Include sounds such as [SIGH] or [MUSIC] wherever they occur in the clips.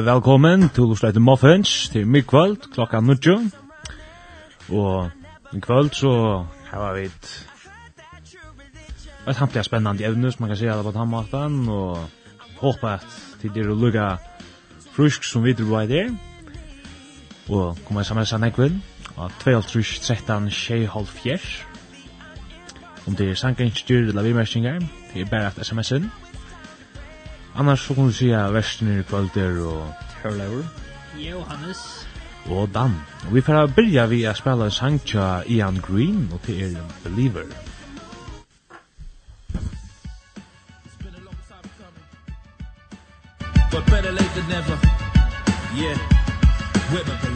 velkommen til Oslo etter Muffins til midkvöld klokka 9. Og i kvöld så har vi et et hampelig spennende evne som man kan se alle på tannmaten og håper at til dere lukka frusk som videre på der og kommer sammen med nekven av 12.13.24 om det er sangenstyr eller vimersinger det er bare at sms'en Annars så kan du säga värsten i kvöld där och... Hörlaur. Johannes. Og Dan. Og vi får börja vi att spela en sang till Ian Green och till er Believer. But better late than never. Yeah. With a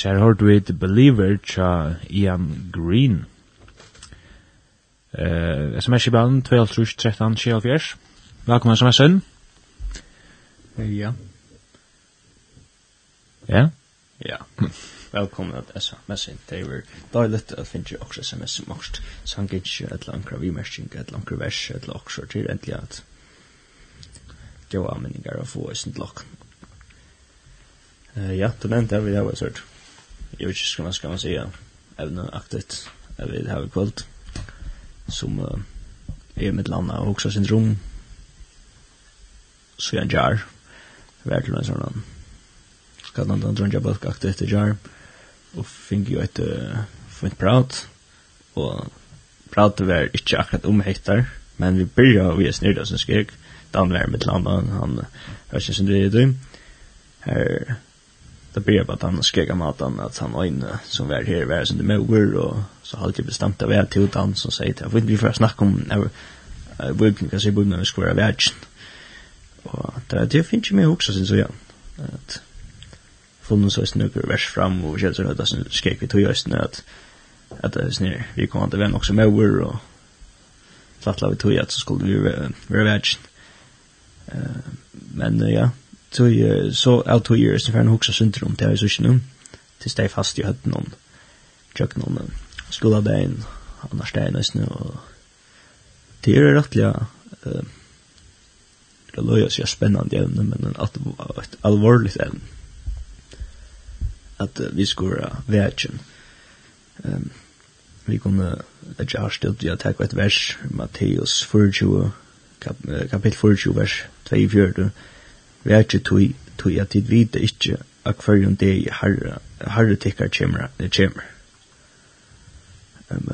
Yes, her hørte vi The Believer tja Ian Green. Uh, SMS-ibalen 12-13-74. Velkommen SMS-en. Ja. Ja? Ja. Velkommen at SMS-en. Det var døylet at finne også SMS-en morst. Sank ikke et langere vimersing, et langere vers, et langere til endelig at det var anmenninger å få i sin lokk. Ja, du nevnte jeg vil ha vært sørt jag vet inte ska man ska man säga även aktigt jag vill ha kvällt som uh, är med landa och också syndrom så jag jar. Verkligen en sån ska man då drunja bulk det jar. Och fick ju ett uh, fint prat och pratet var inte akkurat om hittar men vi börjar vi är snurda som skrek Dan var med landa han hörs inte det här det blir bara att han skrek om att han var inne som var här var som det möger och så hade jag bestämt att vi hade till dans och säger att vi inte får snacka om när vi kan se bubben vi ska vara världs och det, det finns ju mer också sen så ja att funnits så snöker vers fram och känns så att skrek vi tog just nu att att det är snär vi kommer inte vän också möger och plattla vi tog att så skulle vi vara världs men ja tog så av tog gjør Stefan Huxa synder om det her i sursene til steg fast i høtten om tjøk noen skola bein annars det er nesten og det er rettelig uh, det løy seg spennende evne men at, et alvorligt evne at uh, vi skulle uh, vetjen vi kunne ikke ha stilt vi har takk et vers Matteus 24 kap, kapitel 24 vers 24 vær ikke tog, tog at tid vite ikke ikkje a det deg herre, herre tikkar kjemra, kjemra. Um,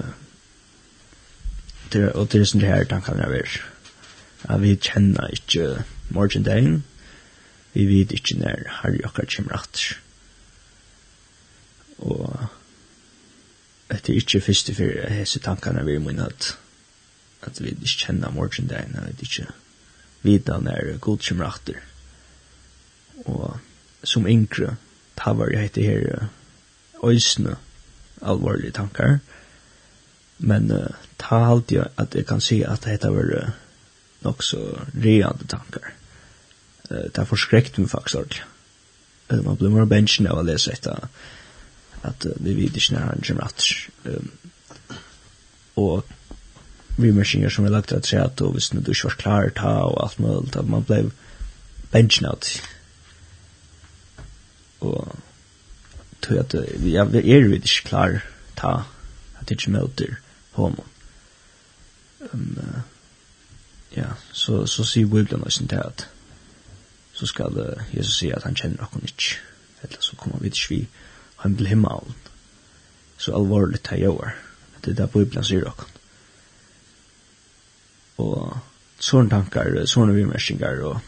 og det er sånn det her tankene jeg vil. At vi kjenner ikke morgendagen, vi vet ikke når herre okkar kjemra atter. Og det er ikke første for hese tankene vi må at at vi ikke kjenner morgendagen, at vi ikke vet når god kjemra atter og som yngre, ta var jeg heter her øysene alvorlige tankar, men uh, ta halte jeg at jeg kan si at dette var uh, nok så reande tankar. Uh, det er forskrekt meg faktisk ordentlig. Uh, man blir mer bensjen av å lese etter at uh, vi vet ikke når han kommer at um, og vi mersinger som vi lagt at seg at og hvis du ikke var klar ta og alt mulig, at man ble bensjen av det og tror at vi er, vi er ikke klar ta at ikke møter homo. Um, uh, ja, så, så sier Bibelen også til at så skal uh, Jesus si at han kjenner noen ikke, eller så kommer vi ikke vi han til himmelen. Så alvorlig til jeg er. Det er det Bibelen sier noen Og sånne tankar, sånne vimersinger, og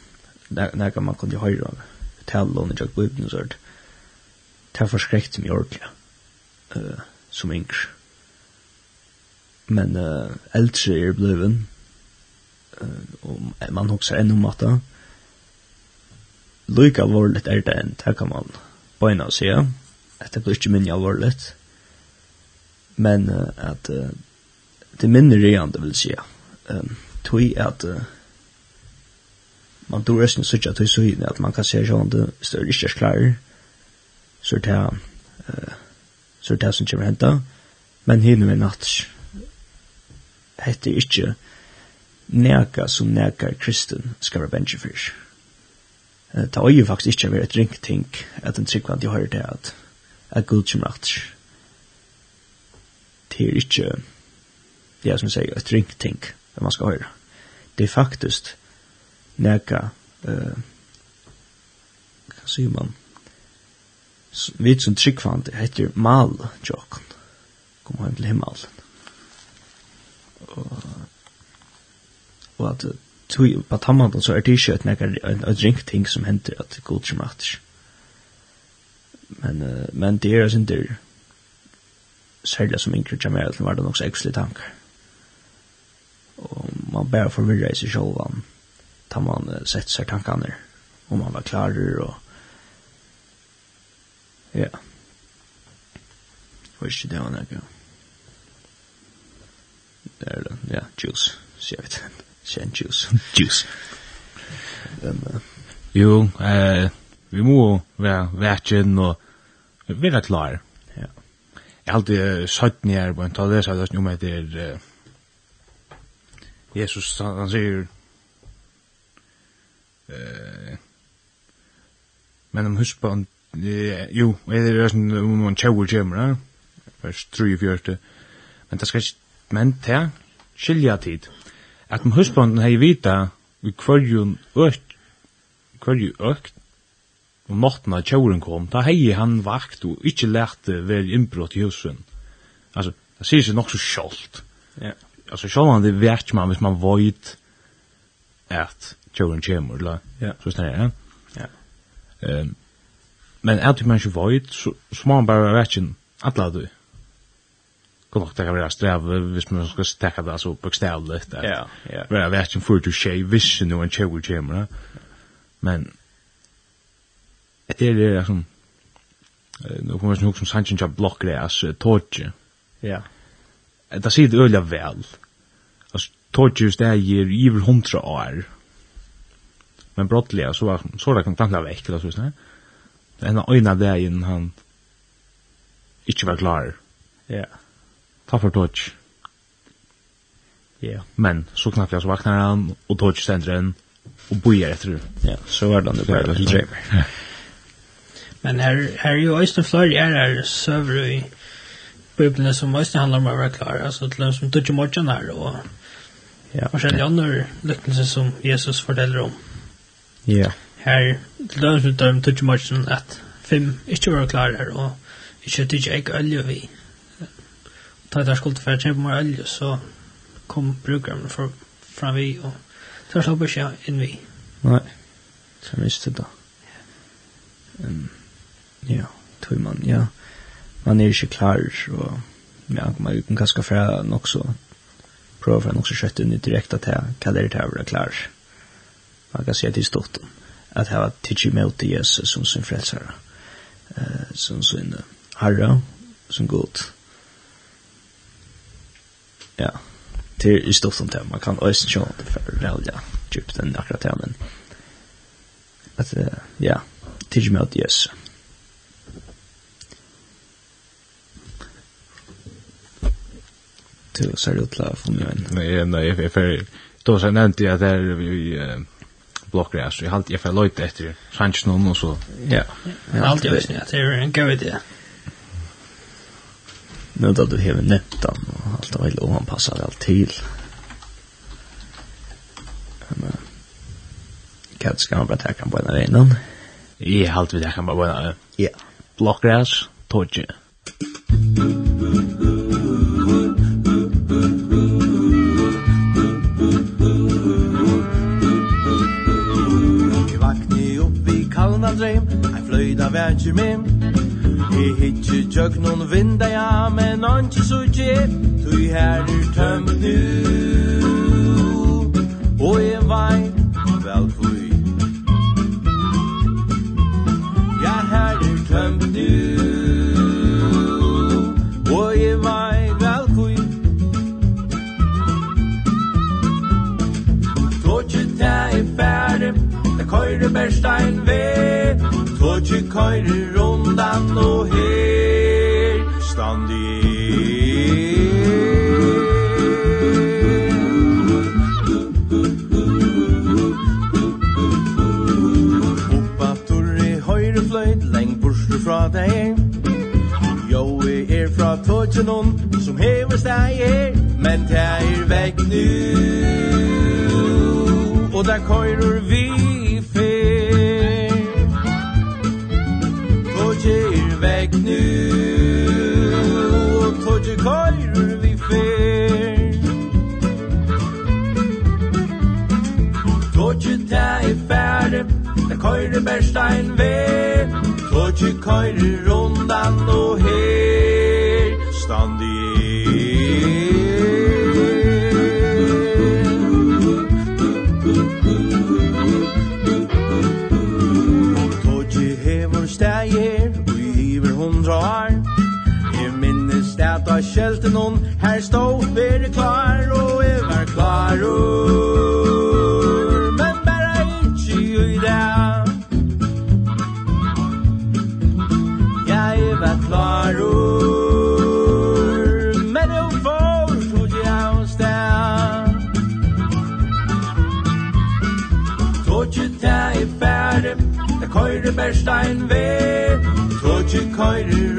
der, der kan man kunne høre av tallene jag Bibelen og sånt. Det har förskräckt mig ordentligt uh, som yngre. Men uh, äldre är blevet, uh, och man också ännu om att det, Lykke alvorligt er det än det kan man beina och säga att det blir inte minne alvorligt, men uh, att uh, det minner igjen, det vill säga um, tog att uh, man tror resten så att det så in att man kan se så om det står det inte klar. Så det eh så det som kommer hända men hinner med natt heter inte neka som nekar kristen ska vara benchfish eh ta ju faktiskt inte vara ett ringt tänk att en tryckvant jag har det att att Gud som rätt det är inte det är som säger ett ringt tänk man ska höra det är faktiskt neka eh hva sier man? Vi som tryggvand heter mal jok kom heim til himmel og og at tui på tamman så er det ikke et nekka et drink ting som henter at god som men uh, men det er sin der særlig som yngre jammer var det nok så ekselig tankar og man bare forvirra i seg sjolvan tar man uh, sett seg tankene om man var klarer og ja. Og ikke det var noe det er det ja, juice sier vi det [LAUGHS] Sen juice. [LAUGHS] Juice. Um, uh, jo eh, vi må være vekken og være klar ja. Jeg har alltid sagt ned på en det så jeg har om at det er Jesus han sier Eh men om husband jo, er det er sånn om man tjauer kjemmer, vers 3-4, men det skal ikke, men det skilja tid, at om husbanden hei vita i kvarjun økt, kvarju økt, om natten av tjauren kom, da hei han vakt og ikkje lærte vel innbrott i husen. Altså, det sier seg nok så sjalt. Ja. Altså, sjalt han det vet man hvis man void at tjøren kjemur, la, ja. så snarere, ja. ja. Um, men er du man ikke void, så, så må man bare være ikke atla du. Kan nok det kan være streve, hvis man skal stekke det så bokstavlet, at ja, ja. vera være ikke for du tjei, hvis nu en tjøren kjemur, men det er det liksom, nu kommer jeg nok som sannsyn til blokkgræs, tårtje. Ja. Det sier det øyla vel. Altså, tårtje just det er i hundra år. Ja men brottliga så var så där kan tankla väck eller så såna. Den ena vägen han inte var klar. Ja. Ta för touch. Ja. Men så knappt jag så vaknar han och touch centren och bojar efter. Ja, så var det den där Dreamer. Men här här är ju Oyster Flyer är där server i Bibeln som måste handla om att vara klar, alltså till dem som touchar morgonen här och Ja, och sen andra lyckelser som Jesus fortäller om. Ja. Her, til dømes vi døm tøtje matchen at fem ikke var klar her, og ikke tøtje ikke olje vi. Ta der skulle fære kjempe mer olje, så kom brukeren for, fram vi, og der slapp ikke inn vi. Nei, så visste det da. Um, ja, tog man, ja. Man er ikke klar, og ja, man kan kanskje fære nok så prøve for nok så kjøtt inn i direkte til hva det er til å være klar. Ja man kan säga till stort att ha tidsi mot Jesus som sin frälsare eh, som sin herre som god ja det är stort om det. Man kan också köra det för att välja djupt den akkurat här men att ja tidsi mot Jesus. Du ser ut til å få mye en. Nei, nei, jeg får... Då så nämnde jag där vi blockgräs. Jag har jag jag lite efter sanch någon och så. Ja. Jag har alltid vet det är en god idé. Nu då du hever nettan och allt av illa och han passar allt till. Men kat skal man bare ta kan på den innan. Jag har alltid det kan bara Ja. Blockgräs, tåge. Thank you. bægi mim. He hitje tjøk noen vinda ja, men antje suje Tui her er tømt nu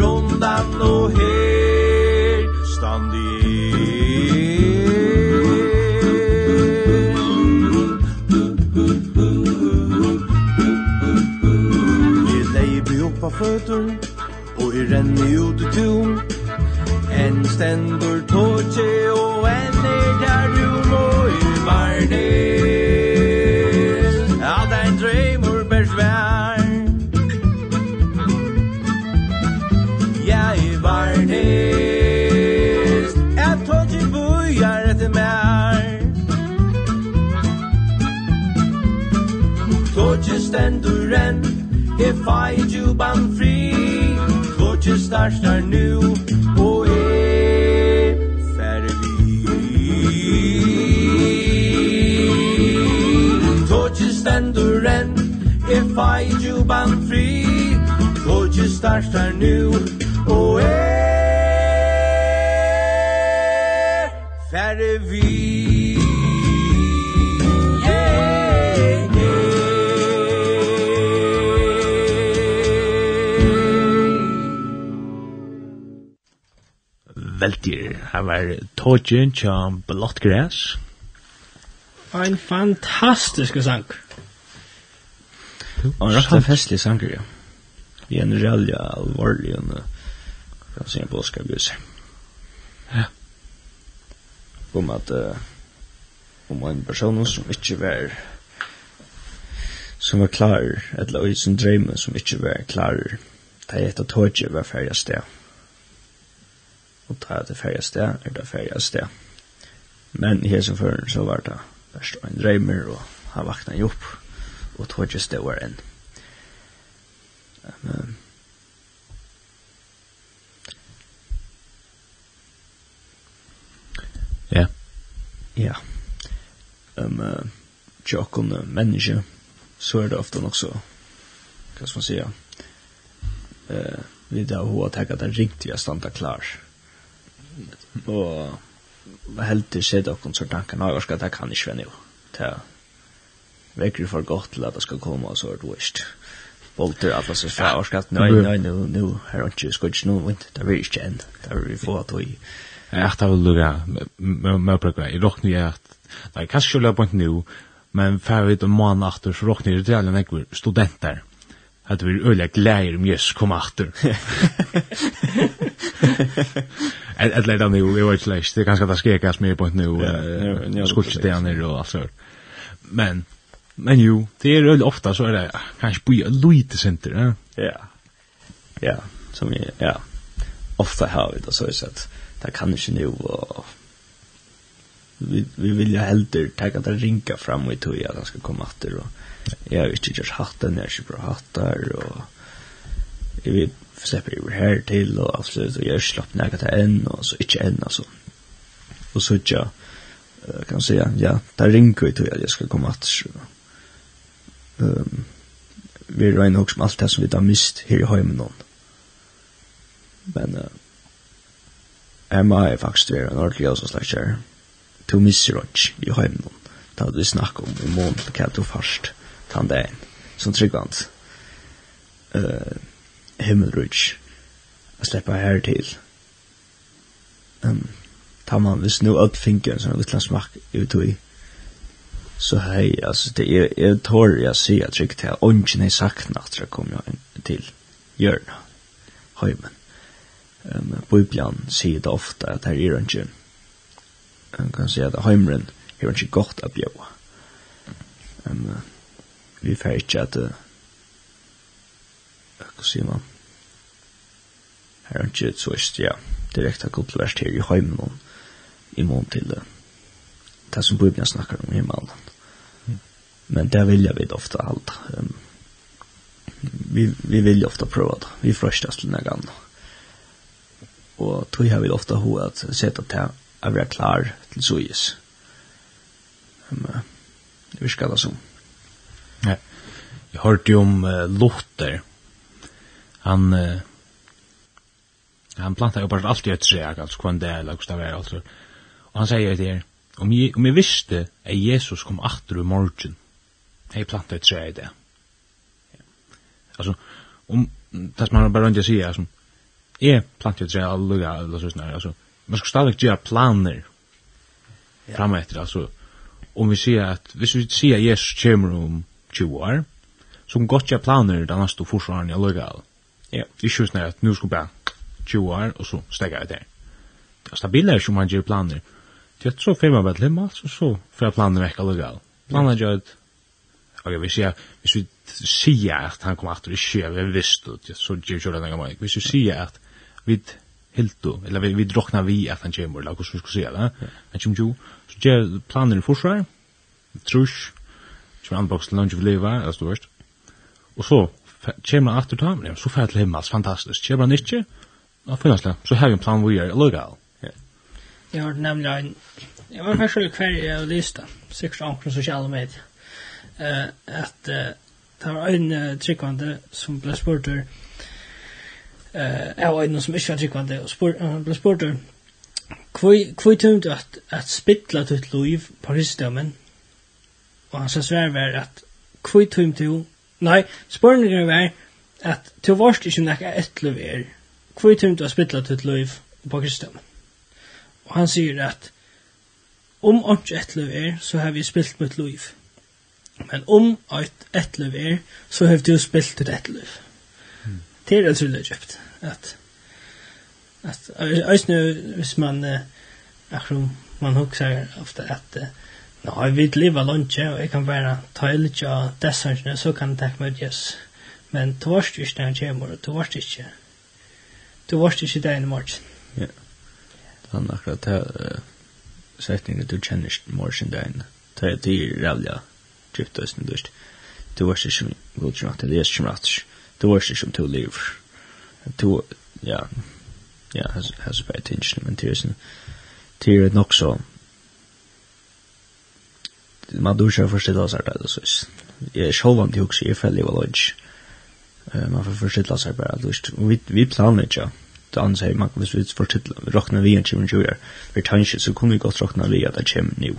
rundan og her standi Jeg leier by oppa føtter og jeg renner ut i tun En stendur tåtje og en er der rum og i varne du renn If I do ban fri Vårt ju starstar nu Og er ferdig Vårt ju stendur renn If I do ban fri Vårt ju starstar nu Og er ferdig veldig. Han var tågen blått græs. En fantastisk sang. Og rett en festlig sang, ja. Vi er en rælja alvorlig, og kan se en blåska bjus. Ja. Om at, uh, om en person som ikke var, som var klar, eller i sin drømme som ikke var klar, det er et av tåget var ferdig sted. Ja og ta det færre sted, er det færre sted. Men her som før så var det først en dreimer, og han vakna jo opp, og tog ikke stå var en. Men, Ja. Ja. Ehm um, jokkon människa så er det ofte nok så hva skal man si eh vi da hur att ta det riktiga standa klar og helt til sett og tanka tanken har skal det kan ikke være nu det vekker for godt til at det skal komme og så er det vist bolter alla så fær och nei nei nej nu nu här har ju skoj nu vent där vi är igen där vi får att vi att av lugga med program i rock at att nej kanske skulle på nu men fär vi en månad aftur så rock nu det alle veckor studenter att vi öliga glädjer om just komma [LAUGHS] Ett lägga nu, det var inte lätt. Det kanske att skekas mer på nu. ett nu. Skultstenar och då sånt. Men men jo, det är väl ofta så är det kanske på lite center, ja. Ja. Ja, som är ja. Ofta har vi det så så att det kan inte nu och vi vi vill ju helter ta det rinka fram och tog jag ska komma åter och jag har inte just hatten när där så bra hattar och jag vet släpper över här till och allt så jag slapp näka till en och så inte en alltså. Och så tja kan säga ja, där ringer ju till jag ska komma att ehm vi rör nog som allt det som vi har mist här i hemmen någon. Men eh Emma är faktiskt en ordentlig och så slags här. Du i hemmen Då Det hade vi snackat om i mån på kallt och fast. Tandain. Som tryggvant. Eh himmelrutsch a sleppa her til. um, tar man hvis nu uppfinker en sånn liten smak ut i, så hei, altså, det er, jeg tår jeg sier at trygt her, ånden er sakna at jeg kom jo til hjørna, heimen Um, Bibelen sier det ofte at her er ikke, man kan si at heimren er ikke godt å bjøa. Um, vi får ikke at uh, hva sier man? Her er ikke så ist, ja, direkte gudverst her i heimen i mån til det. Det som Bibelen snakker om i himmelen. Men det vilja vi ofta allt. Um, vi, vi vilja ofta prøva det. Vi frøstas til denne gangen. Og tog har vi ofta ho at seta til at vi er klar til sois. Um, det virker det som. Ja. Jeg hørte jo om uh, Luther, han uh, han plantar upp allt i ett träd alltså kvann det eller vad det var alltså och han säger det här om jag, om jag visste att Jesus kom åter i morgon jag plantar ett träd det alltså om det som man bara inte säger alltså jag plantar ett träd alla eller så snär alltså man ska stadigt göra planer ja. fram efter alltså om vi ser att hvis vi ser Jesus kommer om 20 år så kan gott göra planer den nästa försvarande jag luggar Ja, ikke sånn at nå skal bare 20 år, og så stegger jeg der. Det er stabilere som man gjør planer. Det er så firma med limma, så så får jeg planer vekk alle gal. Planer gjør at, ok, hvis jeg, hvis vi sier at han kommer etter, ikke jeg vil visst, så gjør jeg det en gang Hvis vi sier at vi hiltu, eller vi, vi droknar vi at han kommer, eller hvordan vi skal sier det, han kommer jo, så gjør planer i forsvar, trusk, kommer anboks til lunch vi lever, eller stort, og så kommer han aftur tam, ja, så fer til himmels, fantastisk. Kommer han ikke, ja, finnast det, så har vi en plan vi er legal. Jeg har nemlig en, jeg var først og hver jeg har lyst det, sikkert omkring sosiale medier, uh, at uh, det var en uh, tryggvande som ble spurt uh, jeg var en som ikke var tryggvande, og spurt, uh, ble spurt hvor tungt du at, at spittla ditt liv på ristedommen, og han sa svært var at hvor tungt du Nei, spørningen var at til vårt ikke nekka etlu er, hvor er du har spittla til liv på Kristian? Og han sier at om ikke etlu er, så har vi spilt mitt liv. Men om etlu er, så har du spilt til etlu. Mm. Det er utrolig kjøpt. At, at, at, hvis man, akkurat, man hugsar ofta at, Nå, jeg vil leve lunge, og jeg kan bare ta i litt av dessene, så kan jeg takke meg yes. Men du varst ikke når jeg kommer, og du varst ikke. Du varst ikke der i morgen. Ja. Det er akkurat det uh, setningen du kjenner ikke morgen der inne. Det er det rævlig djupt og snill dust. Du varst ikke som god som at det er som rett. Du varst ikke som to liv. Du, ja, ja, har så bare tingene, men det er sånn, det er nok sånn, man duschar förstilla sig där så. Jag är själv inte också i fällig var lunch. Eh man får förstilla sig bara lust. Vi vi planerar ju. Då säger man hvis vi förstilla rockna vi en med junior. Vi tänker så kommer vi gott rockna vi att chim nu.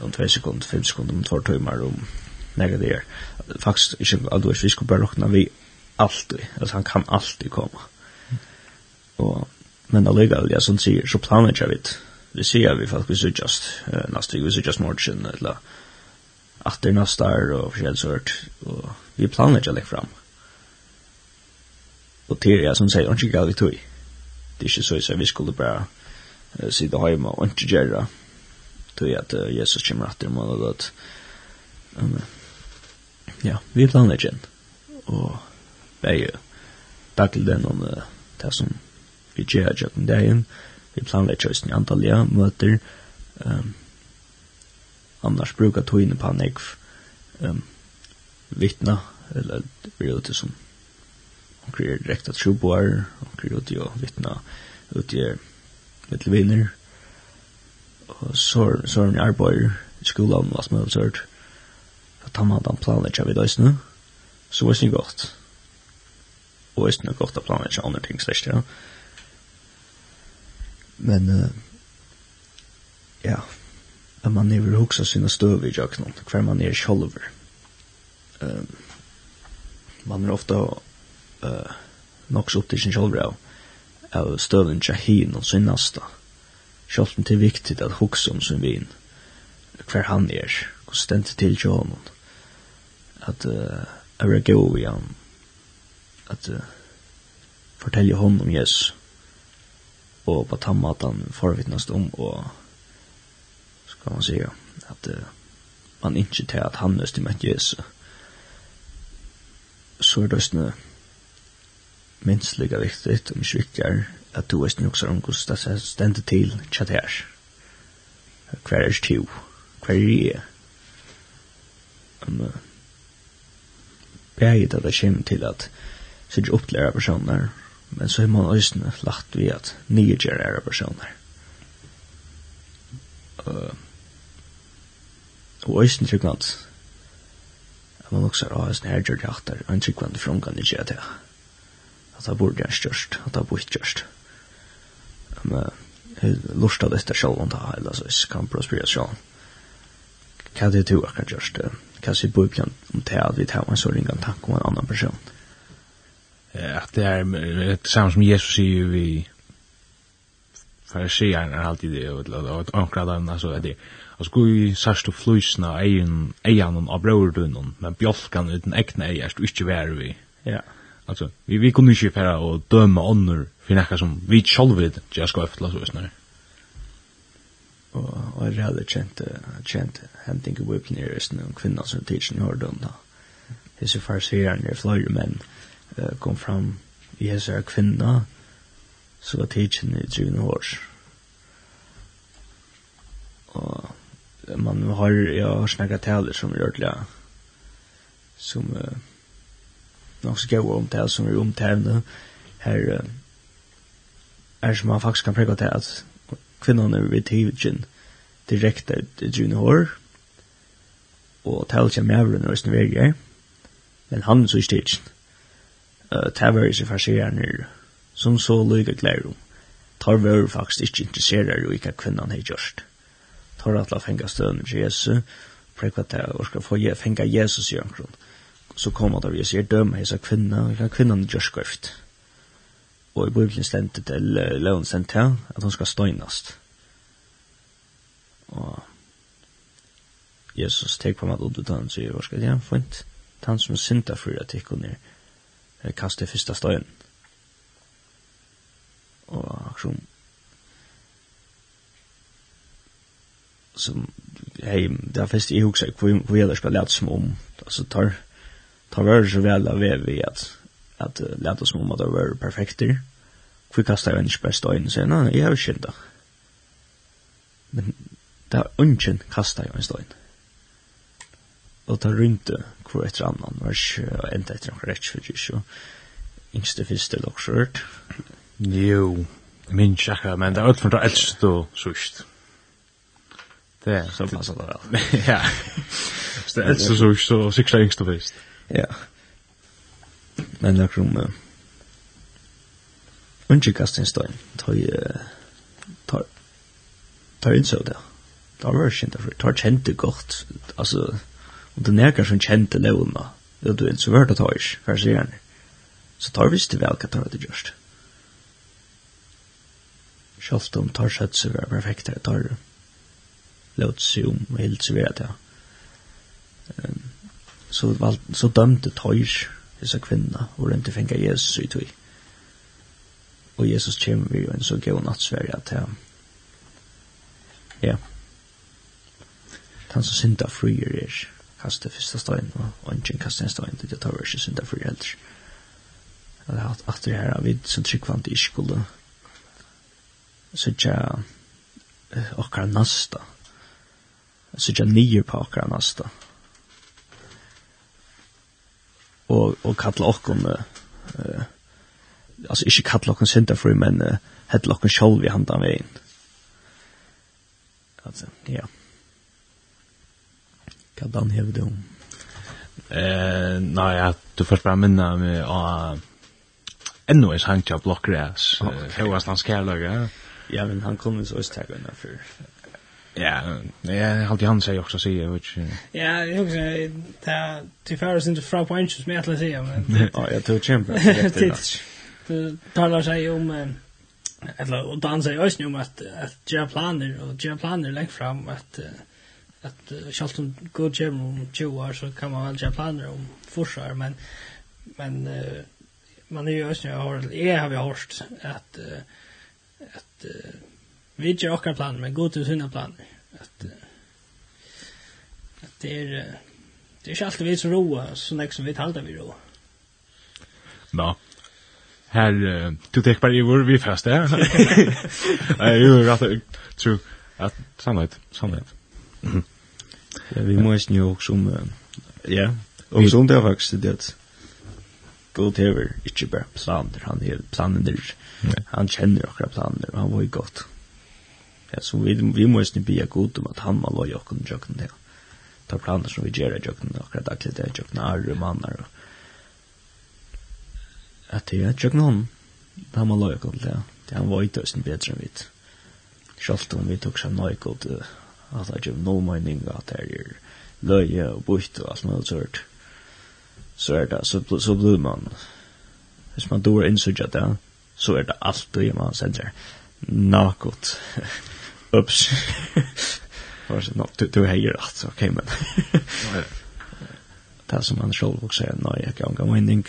Om 2 sekunder, 5 sekunder, om 2 timmar om några där. Faktiskt inte alls vi ska bara räkna vi alltid. Alltså han kan alltid komma. Och men allega, ja, som sier, så planerar vi det vi ser vi folk vi just uh, nästa vi ser just morgon eller att det nästa är och själv sort. Och vi planerar ju lägga fram. Och det är som säger inte galet tog det är inte så att vi skulle bara uh, sitta hemma och inte göra tog att uh, Jesus kommer att det månader att um, ja vi planerar ju och det är ju tackle den om det som vi gör jag kan vi planlegger oss i Antalya, møter, um, annars brukar tøyne på han um, vittna, eller vi er ute som hon kryr direkta troboar, hon kryr ute og vittna ute er i vinner, og så så er han arbeider i skolan og som mulig sørt, at han hadde han planlegger vi døysene, så var det godt. Og det er godt å planlegger andre ting, slett, ja. Men uh, ja, at man never hugsa sina støv i jøknum, hver man er sjolver. Um, man er ofta uh, nok så opptidig sin sjolver av, av støven tja hin og sin nasta. Til viktig at hugsa om sin vin, hver han er, konstant stent til tja honom. At uh, er gau i han, at uh, fortelja honom Jesus og på den måten forvittnast om og ska man säga at uh, man ikke til at han är med Jesu. så er det snö minst lika viktigt om kyrkar at du veist också om hur det ständer til tja her hver er tjo hver er jeg um, uh, Bægit at det kommer til at sitt opplæra personer men så har man også lagt ved at nye gjør ære personer. Uh, og øyne trykker at man også har øyne her gjør det at en trykker at frongan ikke er det. At det burde gjøre størst, at det burde gjørst. Men jeg lort av dette selv om det her, altså jeg kan prøve å prospirere selv. Hva er det du akkurat gjørst? Hva er det du akkurat gjørst? Hva er det du akkurat gjørst? Hva er det du akkurat gjørst? Hva er det du akkurat gjørst? at det er det samme som Jesus sier vi fariseren er alltid det, og et ankrat av altså, at det Og sko i sørst og flysna eian av brøverdunnen, men bjolkan uten egna eier du ikke vær vi. Ja. Altså, vi, vi kunne ikke færa og døma ånder for nekka som vi sjolvid tja sko eftla så snar. Og, og jeg hadde kjent, kjent henting i whipnir i snu kvinna som tidsin i hårdun da. Hesse farsiran er fløyre menn. Ja uh, kom fram i hese er kvinna, så var tidsen i drivende år. Og man har, jeg har snakket taler som gjør det, som uh, nok skal gå om tal som er omtalende, her uh, er som man faktisk kan prega til at kvinnan kvinnerne ved tidsen direkte i drivende hår, og taler til mævren og resten men han er så i tidsen tavers i farserarna som så lyga glädje tar vår faktisk inte intresserade och vilka kvinnan hei gjørst. Tar alla fenga støvn til Jesus, prekva til och skal få fenga Jesus i omkron. Så kommer det och säger döma hesa kvinna, vilka kvinnan gjørst gjort skrift. og i Bibeln stämte til leon sen at hon skal støynast. Og Jesus tek på mig att utan sig skal ska det fint. Han som synda at att det kunde kastet fyrsta støyen. Og akkurat som hei, det er fest i huset hvor jeg skal lete som om altså tar tar vare så vel av vi at at uh, lete som om at det var perfekter hvor kastar jeg ikke bare støyen og sier, nei, jeg har skynda men det er ungen kastar jeg en støyen og ta rundt hvor etter annan, var ikke enda etter noen rett, for ikke yngste fyrste loksjørt. Jo, min tjekka, men det er alt for det eldste og sust. Det er så passer det vel. Ja, det er eldste og sørst, og yngst yngste fyrst. Ja, men det er krom, Unnskikastinstein, tar tar innså det. Det var kjent derfor, tar kjent det godt, altså, Og det nekar som kjente levna, og du er introvert og tøys, hver sier han. Så tar visst vel hva tar det gjørst. Sjalt om tar sett seg være perfekt her, tar låt seg om og helt seg være til. Så, val, så dømte tøys disse kvinna, og rømte fengar Jesus i tog. Og Jesus kommer vi jo en så gøy nattsverja til Ja. Han som synda fryer er kaste fyrsta stein, og ungen kaste en stein, det tar vi ikke synda for eldre. at det er at det her, vi som tryggvand ikke skulle sitja okkar nasta, sitja nyer på okkar nasta, og, og kalla okkon, uh, uh, altså ikke kalla okkon synda for, men uh, hella okkon sjolv i handan vegin. Altså, ja. Yeah. Hva dan hever du? Eh, nei, ja, du først bare minna med å ennå er sankt av blokkræs. Høyast hans kærlaga. Ja, men han kom så østtakarna før. Ja, jag har alltid han säger också säger which Ja, jeg jag också ta till Faris inte fra points med å säga men [LAUGHS] ja, jeg tog champion Det talar seg om men eller og dansar ju også om at att jag planer og gjøre planer lägger fram att at uh, självt om god gem om 20 år så kan man vel göra planer om forsvar men men uh, man er jo også jag har jag har vi hørt at uh, at uh, vi gör också planer men god til sina planer at uh, at det er uh, det er ikke alltid vi som roa så nek som vi talte vi roa. Nå. Här du tek bare i vår vi fast där. [LAUGHS] Nej, ju rätt true. Att sannhet, sannhet. Mm. Ja, vi måste ju også om ja, og och det er faktisk det. at God hever ikke bare planer, han är planer. Han kjenner också planer, han var jo godt. Ja, så vi vi må ju be god om at han må lojal och kunde jocken det. Ta planer som vi gör jocken och att det är jocken är mannar. At det er jocken hon. Han må lojal och det. Han var ju tusen bedre enn vi. Schalt om vi tok tog sig nöjkod at det er no mening at det er løye og bukt og alt mulig sørt. Så er det, så, så blir man, hvis man dår innsøkja det, så er det alltid man sender nakot. [LAUGHS] Ups. [LAUGHS] Fast no, du, du heier at, ok, men. [LAUGHS] det som man selv også sier, nei, jeg kan gå mening.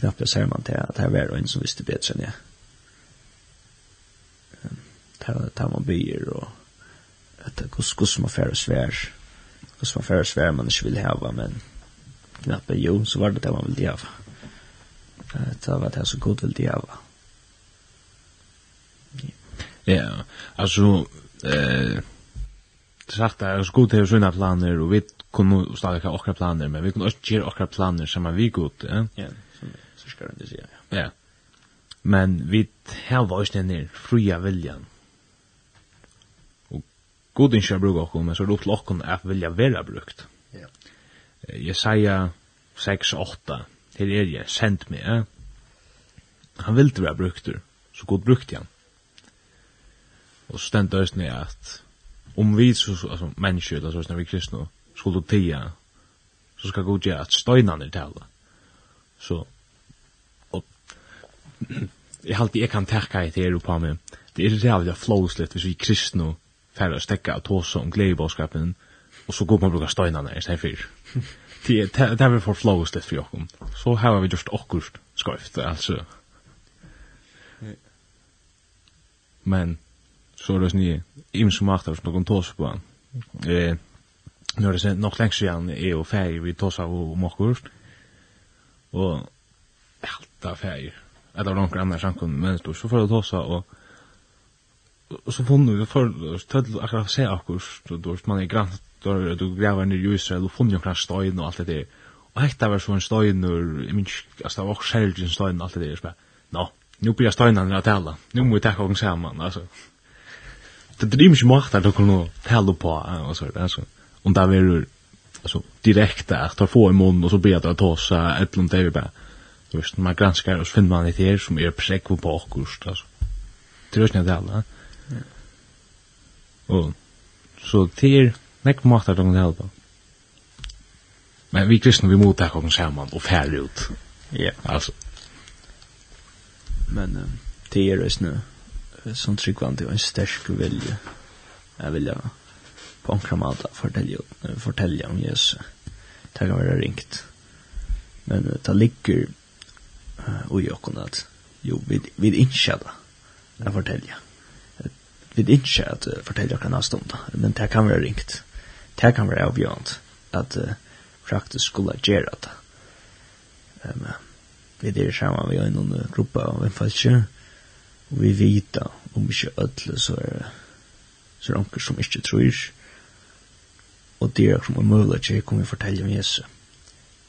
jag ser man till att det här var en som visste bedre enn jeg. Det var man byer och at kus man færre svær, kus man færre svær man ikke vil hava, men knappe jo, så var det det man ville hava. Det var det så god ville hava. Ja, altså, eh, sagt at så god har sina planer, og vi kunne stadig ha okra planer, men vi kunne også gjøre okra planer som saman vi god, ja? Ja, så ska det sier, ja. Ja, men vi har var ikke den fria viljan, god ikke bruker okkur, men så er det opp til okkur at vilja vera brukt. Ja. Jesaja 6-8, her er jeg, sendt meg, eh? han vildi være bruktur, så god brukti han. Og så stendt det øyne at om vi, så, altså mennesker, altså når vi kristne, skulle tia, så skal god gjøre at støynene er tala. Så, og jeg halte jeg kan takka etter her på meg, det er rævlig flåslet hvis vi kristne, færre å stekke og tåse om glede i bådskapen, og så går man og bruker støynene i stedet for. Det er vi for flåst litt for jokken. Så har vi gjort åkkert skøyft, altså. Men, så er det sånn i, i som makter som noen tåse på han. Eh, nu er det sånn nok lengst siden jeg og ferie vi tåse om åkkert, og alt er ferie. Det var noen andre samkommet, men så får jeg tåse og og så funnet vi for tødel akkurat se akkurat du vet man er grant du du graver ned i Israel og funnet akkurat stein og alt det der og hekta var så sånn stein og jeg minns altså det var også sjelden stein og alt det der så nå nu blir steinene å tale nu må vi takke oss sammen altså. Det driver ikke makt at du kan tale på og så altså om det er altså direkte at du får i munnen og så blir ber att ta så ett långt där bare Du vet man granskar og så finner man det her som er prekvo på bakkost altså. Det är ju inte det alla. Og så det er nekk måter de kan hjelpe. Men vi kristne, vi må takke oss sammen og færre ut. Ja. Altså. Men um, det er reisende som tryggvann til en sterk vilje. Jeg vil ja på omkring måte fortelle, fortelle om Jesus. Det kan være ringt. Men uh, det ligger uh, ui okken at jo, vi, vi innskjada jeg fortelle. Ja vi ikke at uh, fortelle dere en stund, men det kan være ringt. Det kan være avgjørende at uh, praktisk skulle gjøre det. Um, vi er sammen, vi har noen grupper av en falskje, og vi vet om ikke alle så er så er anker som ikke tror, og det er som er mulig at jeg kommer fortelle om Jesus.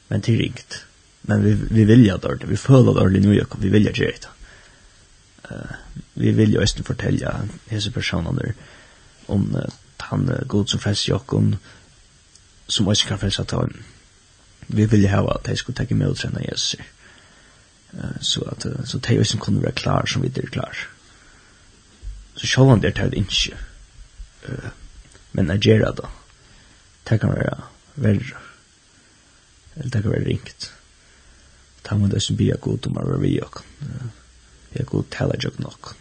Men det er ringt. Men vi, vi vilja det, vi føler det, vi vilja det, vi vilja det, vi vilja det, uh, vi vill ju östen fortälja hese personer om uh, han uh, god som frälser jokken som også kan frälsa ta vi vill ju ha att de skulle ta emot sen Jesus uh, så at uh, så de östen kunne være klar som vi er klar så själv han där tar ikke. uh, men jeg gjør det det kan være verre eller det kan være ringt. Ta mun þessu bia gott um að vera við okkur jeg god tala jok nok.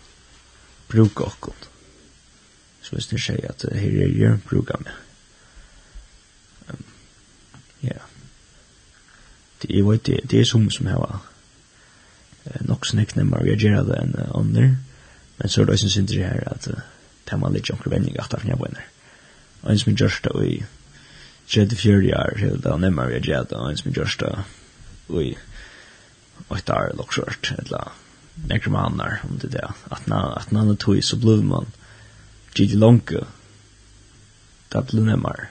Bruk okkon. Så hvis du sier at her er jeg, bruka meg. Um, ja. Det, er vet, det, det er som som heva uh, nok snakk nemmar reagera det enn uh, ånder, men så er det også en synder her at uh, det man litt jonker vending at jeg venner. Og en som er gjørst det i 34 år, så er det nemmar reagera det, og en som er gjørst det i 8 år, eller nekra mannar, om det där. Att när att när det tog så blir man gick långt. Det blir närmare.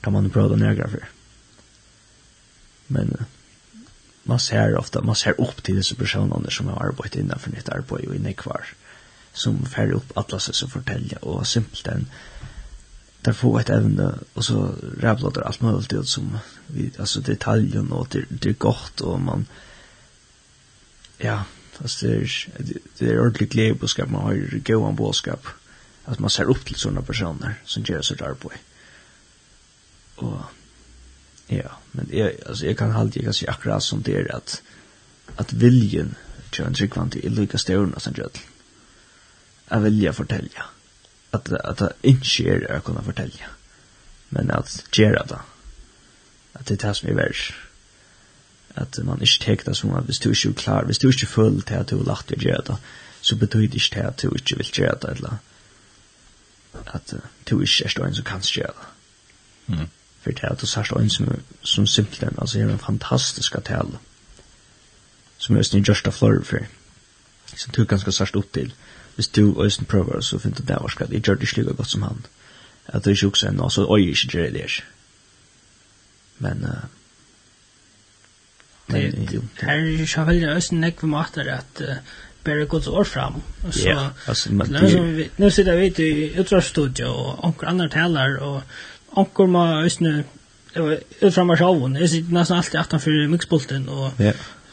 Kan man prata några for. Men man ser ofta, man ser upp till dessa personer som har arbetat innanför nytt arbeid och inne kvar. Som färger upp alla sig som fortälja och simpelt en där får ett evne, och så rabblar allt möjligt ut som vi, alltså detaljen och det, det är gott och man ja, Alltså det är, det är ordentligt ska man har ju gåan budskap. Att man ser upp till sådana personer som gör sig där på. Och ja, men jag, alltså jag kan alltid, jag kan säga akkurat som det är att att viljen till en tryggvant är lika störna som gör Att vilja fortälja. Att, att, det inte är att kunna fortälja. Men att göra det. Att det tas det som värst at man ikke tek det som at hvis du ikke er klar, hvis du ikke føler til at du har lagt å gjøre det, så betyr det ikke til at du ikke vil gjøre det, eller at uh, du ikke er stående som kan gjøre det. Mm. For det er at du ser stående som, som simpelthen, altså er en fantastisk tale, som er snill gjørst av flore for, som du ganske sørst opp til. Hvis du øyne prøver, så finner du det varsk at jeg gjør det ikke like godt som han. At du ikke også er noe, så øyne ikke gjør det ikke. Men, uh, det här så väl det ösen näck vi matar att bära Guds år fram. Så nu sitter vi i utdragsstudio och onkel andra talar och onkel må ösne ut fram av showen. Sitter nästan alltid aftan för mixbulten och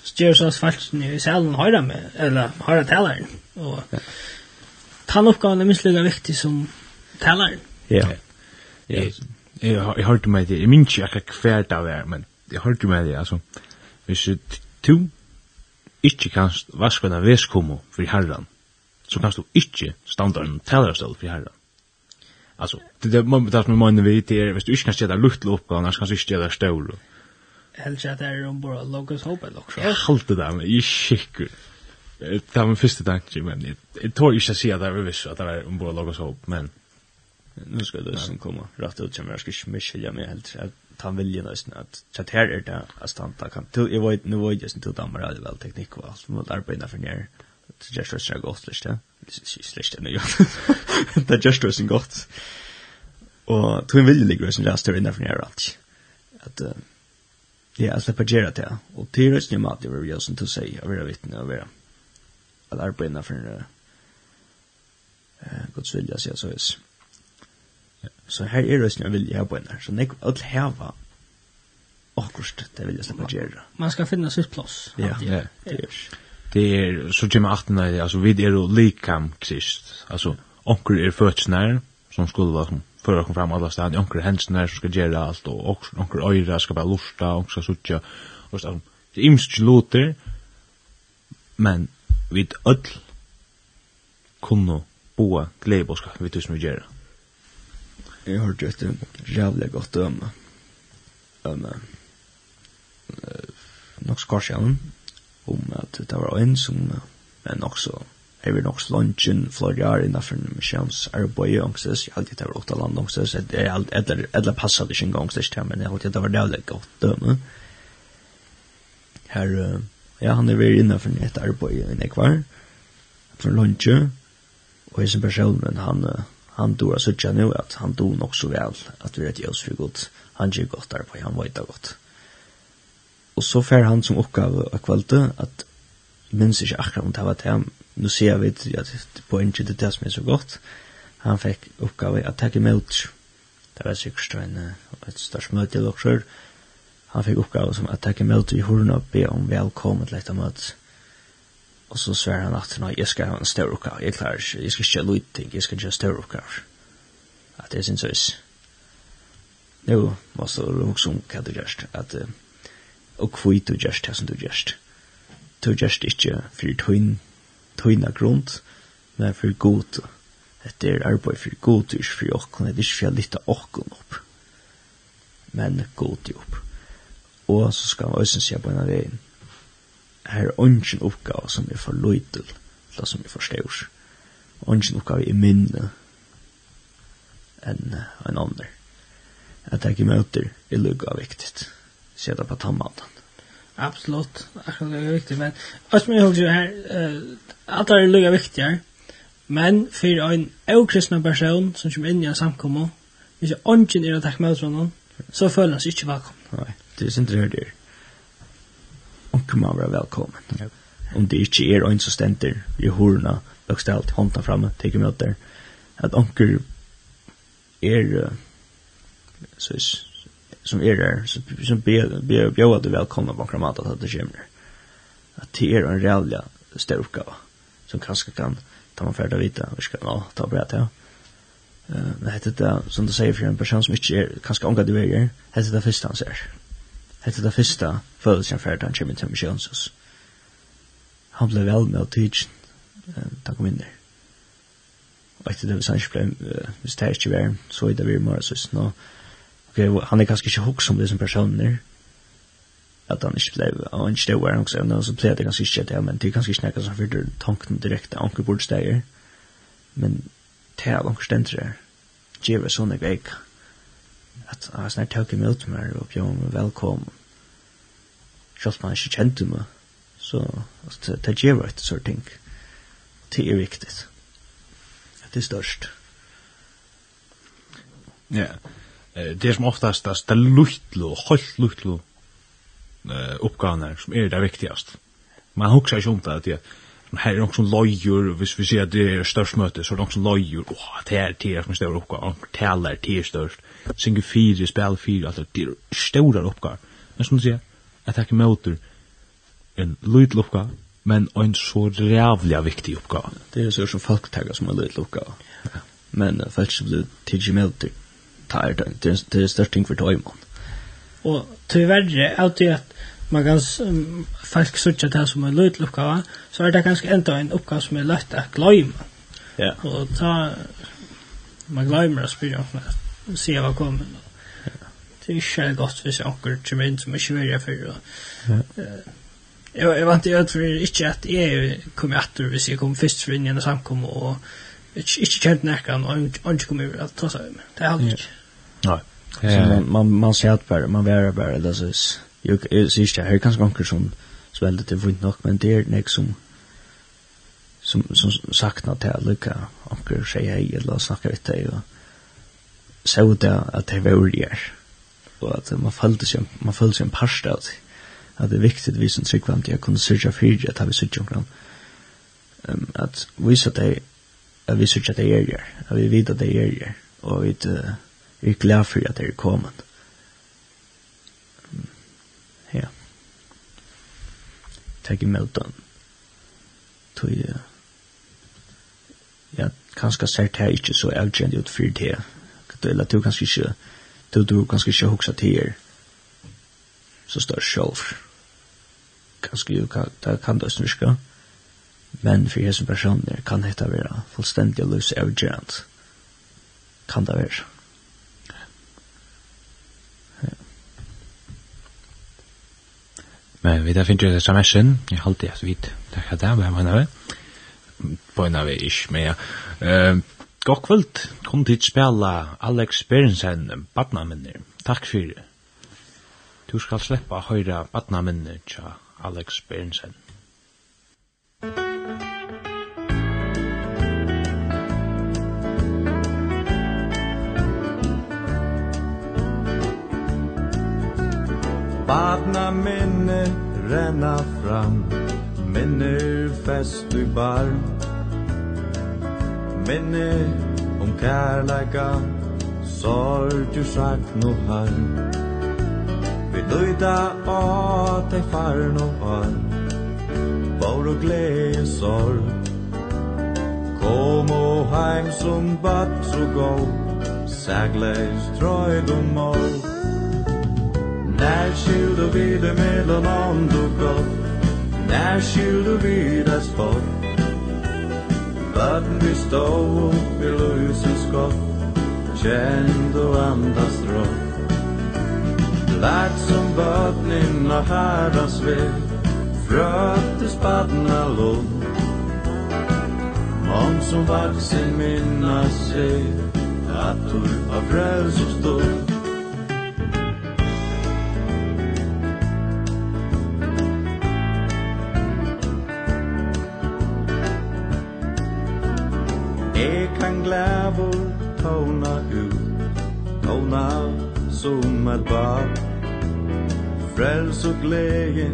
styr så asfalt i salen höra med eller höra talaren. Och han uppgaven er minst lika viktig som talaren. Ja. Ja. Jeg, har hørte mig det. jeg minns ikke akkurat hver dag det, er, men jeg hørte hört det. altså, hvis du ikke kan vaske en veskommo for herren, så kan du ikke standa en talerstøl for herren. Altså, det är man betar som vi vet er, hvis du ikke kan ställa luttla uppgåvan, annars kan du ikke ställa stål. Helt sett er det bara logos hopp eller också. Jeg halte det, men jag skickar. Det var min første tanke, men Jeg tror ikke å si at det er visst at det var bara logos hopp, men... Nu ska det som komma rätt ut som jag ska inte misskilja mig helt ta vilja nästan att chat här är det att stanta. Kan du jag vet nu vet just till damer all väl teknik och allt. Mot arbeta för ner. Det just röstar gott slash det är [LAUGHS] det nu det just röstar gott. Och tog vill ligga ligger just där inne för ner allt. Att ja alltså på gera det och till röst ni mat det vill jag som till säga jag vill vittna och vara att arbeta för eh Guds vilja så så är Så her er det jeg vil vilja på henne. Så nek alt heva akkurat det vil vilja släppa gjøre. Man skal finne sitt plass. Ja, ja. Det er, det er så kommer achten det altså vi er jo likam krist. Altså, onker er fødsnær, som skulle være som fører kom fram alla stadier, onker hensnär som skal gjøre alt og onker øyre skal bare lusta, onker skal sutja, og så, det er imst loter, men vi ødel kunne boa gleibåska, vi tusen vi gjøre jeg har hørt et jævlig godt døme. Um, uh, nok skarskjønnen, om at det var en som uh, men også Jeg vil nok slåntjen flere år innenfor misjons arbeid og ångstes. Jeg alltid tar åtta land ångstes. Eller passet ikke engang ångstes til, men jeg alltid tar jævlig godt døme. Her, uh, ja, han er vært innenfor et arbeid i Nekvar. For lunsje. Og jeg som personen, han, Uh, han då så söka nu att han dog nog så väl att vi rätt görs för gott. Han gör gott där på, han vet gott. Och så fär han som uppgave av kvalitet att minns inte akkurat om det var det. Nu ser vi att på en tid det är som är så gott. Han fick uppgave att ta emot. Det var säkert en, ett störst möte eller också. Han fick uppgave som att ta emot i hörna och be om välkommen till detta möte Og så svär han at nei, jeg skal ha en større oppgave, jeg klarer ikke, jeg skal ikke gjøre lite ting. jeg skal gjøre større oppgave. At det är sin service. Nu måste du också om hva du gjørst, at uh, og vad du gjørst det som du gjørst. Du gjørst ikke for för tøyn, tøyna grund, men for god. Det er arbeid for god, ikke for åkken. Det er ikke for å lytte åkken opp, Men god upp. Og så skal man også se på en av veien, her er ungen oppgave som er for løytel, eller som er for størs. Ungen oppgave er minne enn en annen. At jeg ikke møter er lukka viktigt. Sjeta på tannmannen. Absolut, akkurat det er viktig, men også med holdt jo her, uh, alt er lukka viktigere, men for en eukristna person som kommer inn i en samkommo, hvis jeg ungen er å takke med oss fra noen, så føler han seg ikke velkommen. Nei, det er sin det onker man være velkommen. Yep. Om det ikke er en som stenter i horna, bøkstelt, hånda framme, teker med der, at onker er, så, som er der, som bjøver du velkomna på onker mat at det kommer. At det er en reallig større oppgave, som kanskje kan ta man ferdig vita, vi skal nå ta bra til, ja. Men hette det, som du sier, for en person som ikke er, kanskje omgå du er, hette det første han ser. Mm hette det første følelsen for at han kommer til misjonsås. Han ble vel med å tidsen, da kom inn der. Og etter det, hvis han ikke ble, uh, hvis det ikke var, så er det vi mer søs nå. Ok, han er kanskje ikke hokk som det som personen er. at han ikke ble, og han ikke var hans og så ble det ganske ikke det, men det er ganske ikke nekka som fyrir tanken direkte, anker bordsteger, men det er anker stendere, gjever sånne veik, at han snart tøk imot meg og bjør meg velkommen. Selv om han ikke kjente meg, så altså, det gjør et sånne ting. Det er viktig. Det er størst. Ja, det som oftast det er luttlo, holdt luttlo uh, oppgavene som er det viktigast. Man husker ikke om det, at det er här är också lojor hvis vi ser att det är störst möte så är det också lojor åh det är det som står upp och täller det är störst synger fyra spel fyra alltså det är stora uppgåvor men som du säger att det. Möter en liten uppgåva men en så rävliga viktig uppgåva det är så som folk taggar som en liten uppgåva men uh, folk som blir till möter tar det. Det är störst ting för tajman och tyvärr är det att man kan um, folk sutja det som en løytl oppgave, så er det ganske enda en oppgave som er lett å gløyma. Ja. Og ta, man gløymer å spyrja om det, sier hva kommer. Yeah. Det er ikke godt hvis jeg anker kommer inn som ikke vil jeg for. Og, yeah. uh, jeg, jeg vant i at for ikke at jeg kom etter hvis jeg kom først for inn i en samkom og ikke, ikke kjent nekkan og ikke kom i at ta seg med. Det er aldri ikke. Nei. Så Man, man, man ser at bare, man værer bare, det synes Jeg sier ikke, her er kanskje anker som svelder til vint nok, men det er nek som som, som sakna til å lykke anker sier hei, eller snakke vitt deg, og så det at det var gjør, og at man følte seg, man følte seg en parst av det, at det er viktig at vi som tryggvant, jeg kunne sørge fyrir at vi sørge omkring, um, at vise deg, at vi sørge at det er her at vi vet at det er her og vi er glad for at det er kommet. tek imot den. Tog ja, kanskje sært her ikke så avgjent ut for det. Eller du kanskje ikke, du, du kanskje ikke hoksa til her. Så står sjolv. Kanskje jo, det kan det snurska. Men for hese personer kan dette være fullstendig løs avgjent. Kan det være. Men vi da där det samme sin. Jeg halte alltid att vid. Det här där vad menar vi? På en av ish med. Uh, god kvöld. Kom til å spela Alex Berensen Batnaminner. Takk for det. Du skal slippe sleppa høyra Batnaminner til Alex Berensen. Thank. Badna minne renna fram Minner fest i bar. Minne om kærleika Sorg og sagt no har Vi døyda av deg far no har Bor og glede sorg. Kom og heim som bat så gå Sægleis trøyd og mål skilde vi det mellan land och gott När skilde vi det spott? Vatten vi stod upp i lusens skott Känd och andas rått. Lärt som vattnen och herrans väg Fröttes badna lån Om som vaksen minnas sig Att du har frälsor stod nävor tåna ut. Tåna som ett ba frels og glädje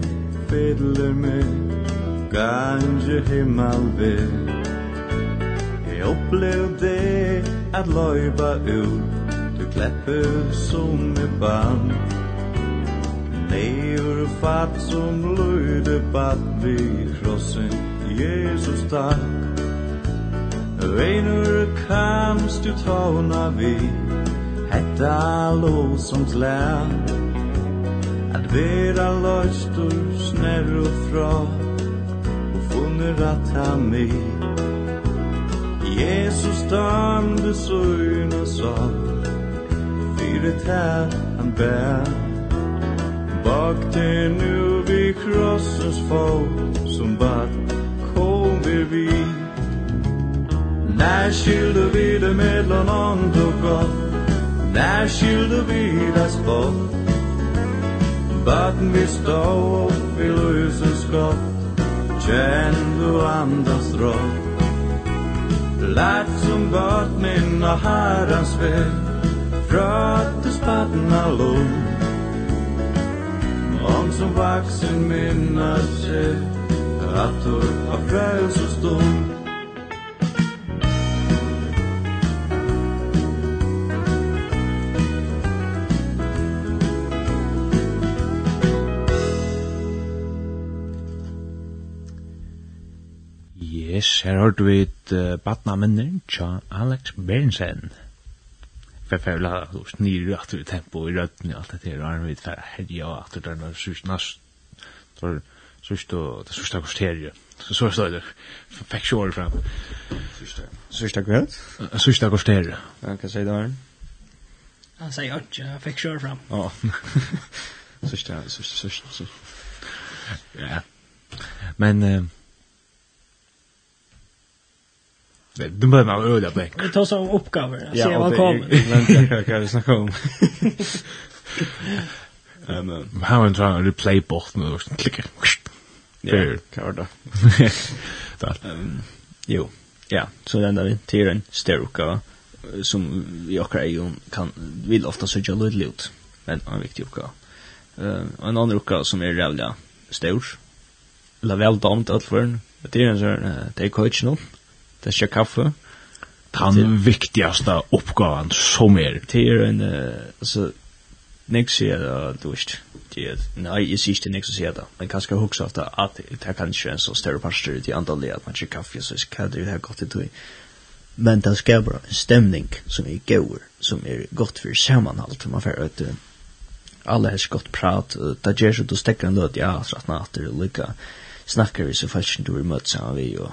fedler mig Gange himmel vet Jeg opplev det at løyva ut. Du klepper som i band. Lever fatt som løyde bad vi krossen. Jesus takk Reinur kams du tåna vi Hetta lo som glær. At vera løstur snær og fra Og funner at ha mi Jesus damde du og sa Fyre tær han bær Bak det nu vi krossens fot Som bad kom vi vid När skulle vi det mellan ont och gott? När skulle vi det spott? Baden vi stå upp i löses skott Känn du andas rått Lärt som gott minna herrans väg Fröttes baden allom Om som vaksen minna sig Att du har frälst och stånd Yes, her har du et uh, badna minner, tja Alex Bernsen. Færfærla hos nyr at du tempo i rødden og alt det her, og han vet for herja og at det er noe sørst nas, det sørst og det sørst akkurat så så står det, fikk sjål fram. Sørst akkurat? Sørst akkurat herja. Hva sier det her? Han sier at jeg fikk sjål fram. Ja, sørst, sørst, sørst, sørst. Ja, men... Uh, Du behöver man öda bläck. Vi tar som uppgifter. Se vad kommer. Men jag kan snacka om. Um, how I'm trying to replay bot nu. Klicka. Ja, klart [LAUGHS] då. Där. Jo. Ja, så den där till en styrka som vi och Rayon kan vill ofta så jag lite ut. Men en viktig uppgift. Eh, en annan uppgift som är rävliga stor. Eller väl damt allt för. Det är en sån det är coach nu det kaffe. Den viktigaste uppgåvan som är. Det är en, alltså, nästa säger det, du vet, det nej, jag ser inte nästa säger det. Man kanske huxar att att det kanske är en så större pastor i andra att man kör kaffe så ska det ha gott till. Men det ska vara en stämning som är god, som är gott för sammanhållet. Man får att alla har gott prat, det ger så du stäcker en löd, ja, så att man åter lycka snackar vi så falskt du är mött samman vi och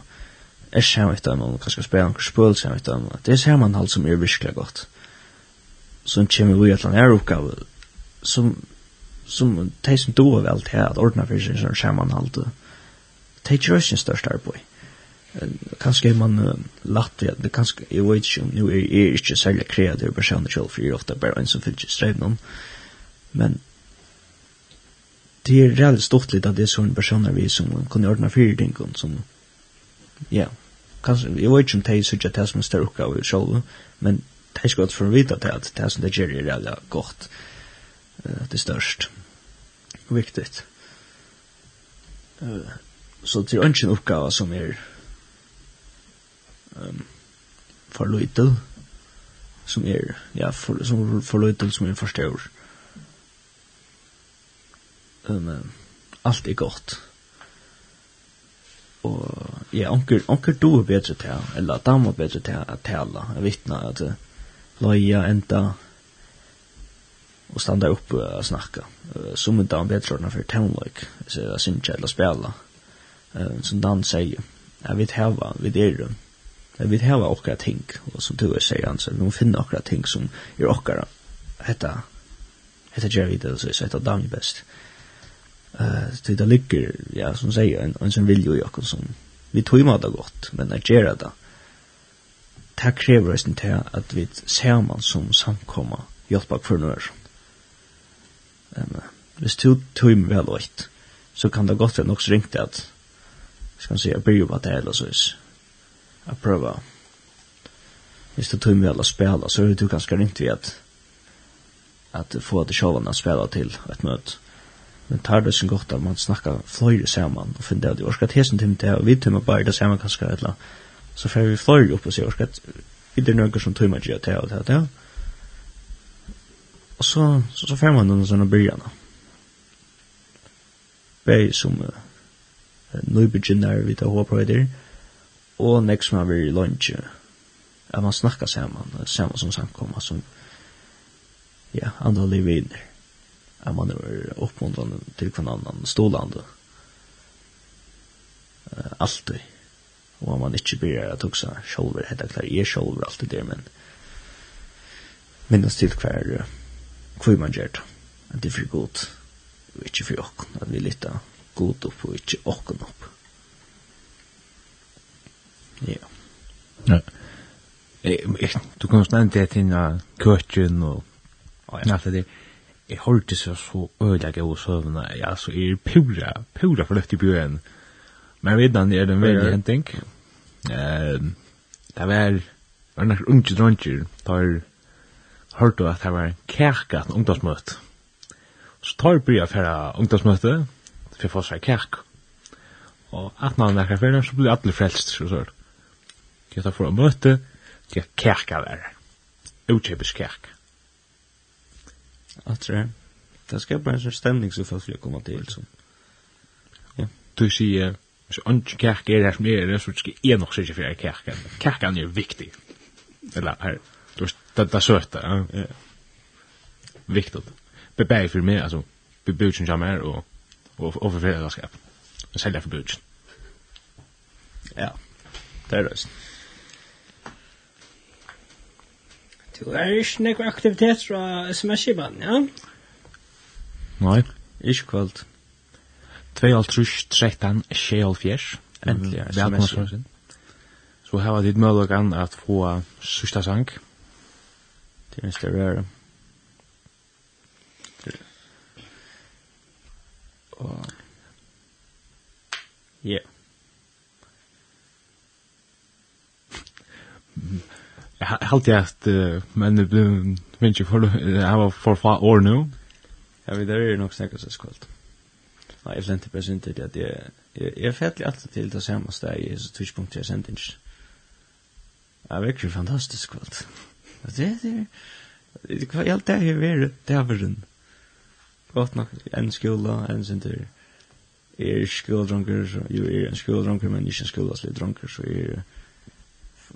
er sammen etter dem, og kanskje spela noen spøl sammen etter dem, det er sammenhold som er virkelig godt. Som kommer vi et eller annet som, som de som doer vel til at ordna for seg som sammenhold, de gjør sin største arbeid. Kanskje er man uh, latt ja, det kanskje, jeg vet ikke om, nu er jeg ikke særlig kreativ person selv, for jeg er ofte bare en som fyller strev noen, men det er reallt stort litt at det er sånne personer vi som kan ordna fyrir ting, som, ja, yeah, kanskje, jeg vet ikke om de sørger det som en større oppgave selv, men de skal godt for å vite at det som de gjør er jævlig godt, det er størst, og viktig. Så det er ikke en oppgave som er um, for lite, som er, ja, for, som for lite, som er for forstår. Um, alt er godt og ja, onker onker du er betre til, eller dam er betre til at tala, at vitna at loja enda og standa upp og snakka. Som en dam betre ordna for townlike, så jeg synes ikke eller spela. Som Dan sier, jeg vet heva, vi er jeg vet heva okra ting, og som du er sier han, så vi må finne okra ting som er okkara, hetta, hetta Jerry Dills, hetta dam best. Eh, så det ligger, ja, som säger, en, en som vill ju jag som vi tog ju det gott, men att göra det. Det kräver oss inte att vi ser man som samkomma hjälpa för några. Ehm, hvis du tog mig väl åt, så kan det gott vara också ringt att, ska man säga, börja på det eller så. Att pröva. Hvis du tog mig väl att spela, så är det du ganska ringt vid att, att få det själva att spela till ett möte. Men tar det sin gott att man snakkar fløyre saman og finner det. Orskat hesen tim det, och vi timmar bara det samman kanskje et eller Så får vi fløyre upp og sier, att vi det nøkker som timmar gjør det og det, ja. Och så, så, så får man någon sånne början. Beg som uh, nøybegynner vi tar håprøyder, og nek som er vi i lunch at man snakkar saman, saman som samkomma, som, ja, andre liv vinner at man er oppmuntrande til kvann annan stålande. Uh, alltid. at man inte blir at också sjolver, heta klar er sjolver alltid der, men minnes til till uh, kvar man gör det. Att det er för gott. og inte för oss. at vi litar god opp, og inte oss opp. Ja. Ja. Du kan snart det till kökken och allt det där jeg hørte så så øyelig av søvna, ja, så er pura, pura forløft i bjøen. Men viddan er den veldig henting. Um, det var, var nok unge dronjer, tar hørte at det var kærka en ungdomsmøte. Så tar bryr for færa ungdomsmøte, for jeg får seg kærk. Og at man er kærk, så blir alle frelst, så sånn. Jeg tar for å møte, jeg kærka være. Utkjøpes kærka att det det ska bara en sån stämning så folk vill komma till så. Ja. Du ser så en kyrka är det som är det så ska är nog säkert för kyrkan. Kyrkan är viktig. Eller här då det där söta. Ja. Viktigt. Bebär för mig alltså bebudgen jag mer och och och för fredagskap. Sälja för budgen. Ja. Det är det. Du er ikke nekva aktivitet fra sms-kiban, ja? Nei, ikke kvöld. 2.13.24, endelig er sms-kiban. Så her var ditt møllogan at få sista sang. Det er en større røyre. Ja. Yeah helt jag att men det blev vinter for jeg var for far år nu. Jag vet det är nog säkert så skuld. Nej, jag sent present det att jeg jag fettelig alltid til det samme sted i så tidpunkt jag sent inte. Ja, verkligen fantastisk kvalt. Det er det er... helt det er är det här Godt nok en skola en center. Er skoldronker, jo er en skoldronker, men ikke en skolaslig dronker, så er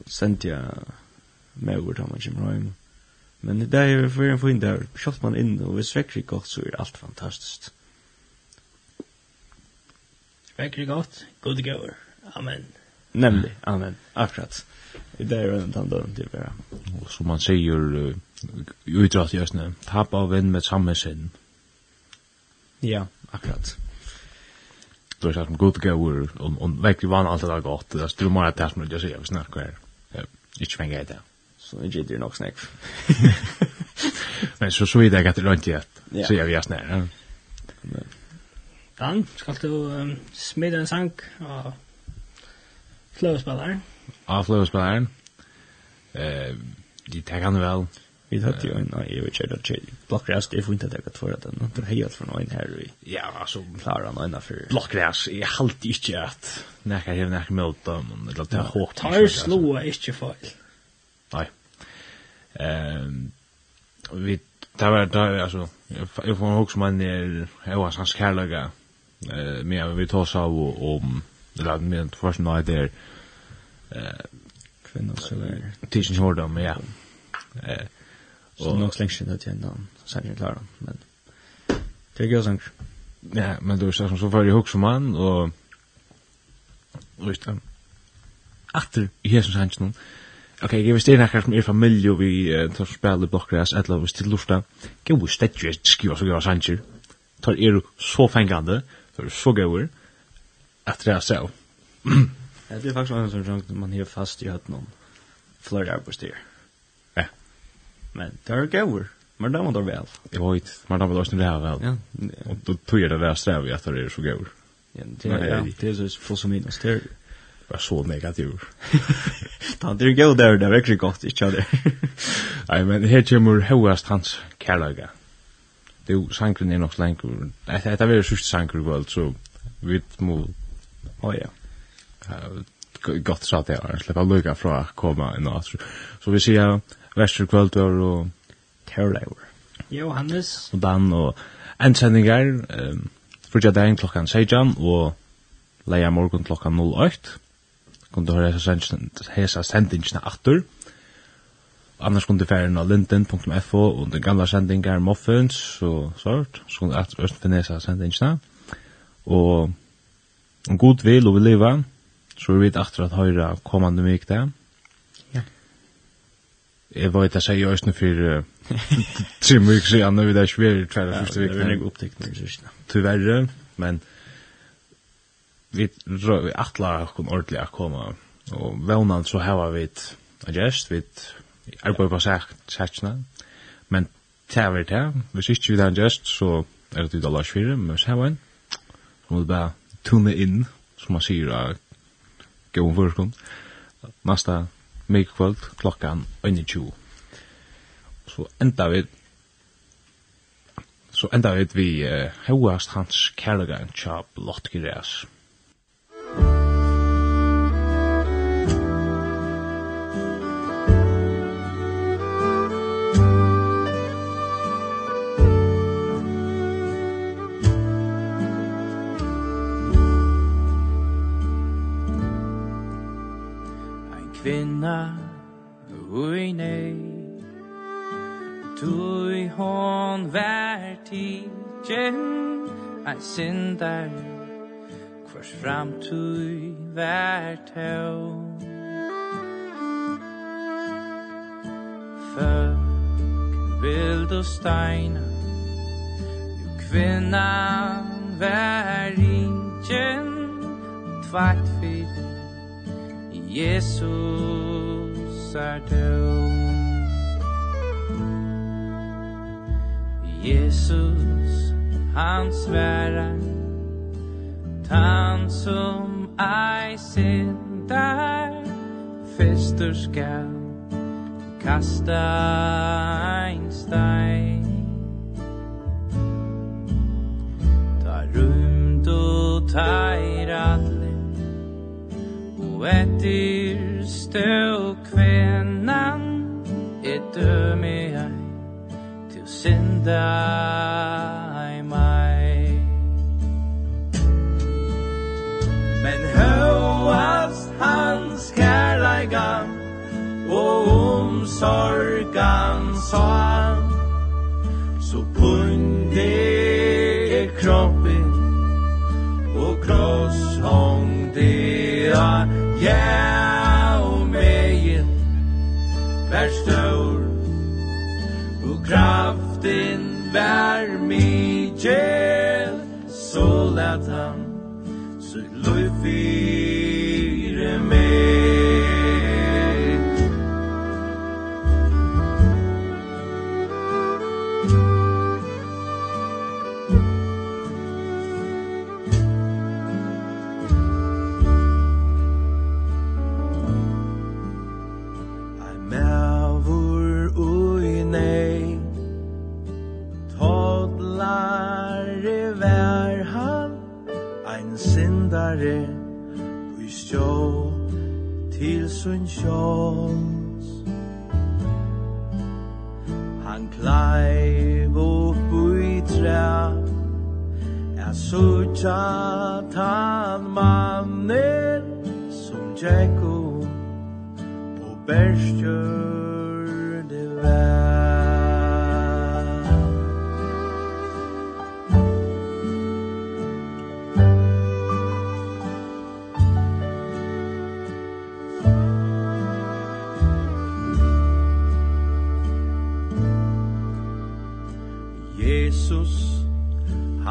Sendt jeg maur tar man kommer heim. Men det er for en fin der, kjøpt man inn, og hvis vekker er godt, så er alt fantastisk. Vekker er godt, god gaver. Amen. Nemlig, amen, akkurat. Det er en tann døren til vera. Og som man sier, utdratt i Østene, tap av venn med samme sinn. Ja, akkurat. Du har sagt om god gaver, og verkligen vann allt det er godt, det är styrmar at det er som du sier, vi snackar här. Ikke fengar i det. Så jag gitter nog snack. [LAUGHS] Men så så vidare jag att det långt jätt. Så jag vet när. Dan, skal du um, smida en sang av fløvespilleren? Av fløvespilleren? Eh, de tar han vel. Vi tatt jo en, nei, jeg vet ikke, det er ikke, blokkræs, jeg får ikke at for at den, det er heilt for noen her, vi ja, altså, klarer han øyne for. Blokkræs, jeg halte ikke at, nekker jeg hevner ikke med dem, eller det er håp. Tar slå ikke feil. Nei. Ehm vi tar var där alltså jag får också man är jag var hans kärlega eh men vi tar så om det där med först när där eh kvinnor så där teaching men ja. Eh så nog slängs det igen då så är klara men det gör sånt. Ja, men då är det så för jag också man och visst. Efter i hesen sanchen. Okej, okay, jag visste inte som er familj och vi uh, tar spel i blockgräs eller vi till lufta. Gå och städja ett skriva så gör sanjer. Tar er så fängande, tar så goer att det är så. Det är faktisk en sån sak man har fast i hatt noen flere på. Ja. Men det er gåer. Men det var det väl. Jag vet, men det var det här väl. Ja. Och då tog jag det där sträv i att det är så gåer. Ja, det er så plus og minus. Det var så negativ. [LAUGHS] Han er god der, det er virkelig godt, ikke det. [LAUGHS] Nei, men her kommer høyest hans kærløyga. Det er jo sangren er nok lengur. Det er veldig sørste sangren i kvöld, så vi må... Å ja. Godt sa det, jeg slipper lukka fra å komme inn og Så vi sier Vester kvöld var og Terror. Johannes. Og Dan og endsendingar, um, frutja dagen klokkan 16 og leia morgun klokkan 08 kunde höra hesa sendingen, hesa sendingen åter. Annars kunde färna linden.fo och den gamla sendingar muffins och sånt. Så kunde att öst finna hesa sendingen. Och en god vil och vill leva. Så vi vet efter att höra kommande mycket där. Ja. Jag var inte säger just nu för tre mycket sedan. Nu är det svårt för första veckan. Det är en upptäckning. Tyvärr, men vi rör vi atla kon ordentlig att komma och vånan så här var vi ett gest vi arbeid på sætsna men tæ vi tæ hvis ikke vi har en gest så är det ut av Lars 4 men hvis hava en så må bara bare in som man ser att gå av gøy nästa mig kväll klockan 21 så ända vi så enda vi vi uh, hauast hans kærlegan tja blott græs kvinna Ui nei. Tui hon vær tidjen Ein sindar fram tui vær tau Føk Vild og steina Jo kvinnan vær idjen Tvart fyrir Jesus er du Jesus han sværer Tan som ei sindar Fester skal kasta ein stein. og etter støv kvennan et døme jeg til synda i meg Men høvast hans kærleikan og omsorgan sa han så punde kropp be sin sjons. Han kleiv upp i træ Er sutja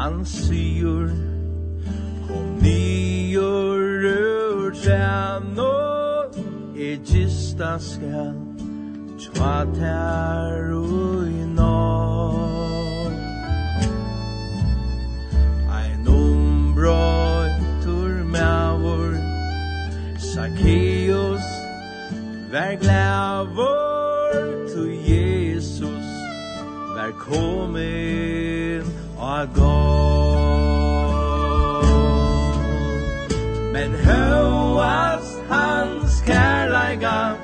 han syr Kom nior ur tjano E gista skal Tva tær ui nå Ein umbrøytur mævur Zacchaeus Vær glavur Tu Jesus Vær kår gott Men høvast hans kærleikan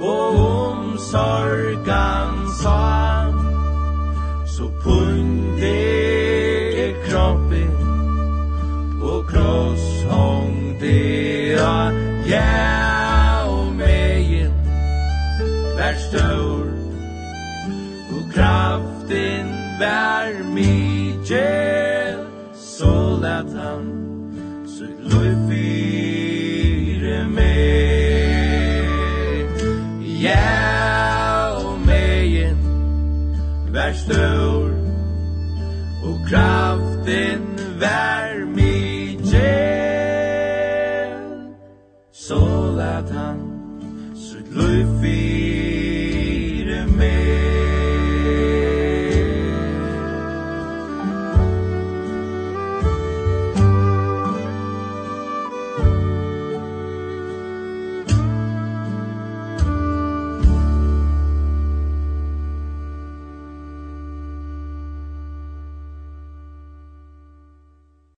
Og omsorgan sa Så punte er kroppen Og kross hongte a Ja og megin. Vær stør Og kraften vær min gjer Så lät han Så loj fyre mer Ja og meien Vär stør Og kraften vär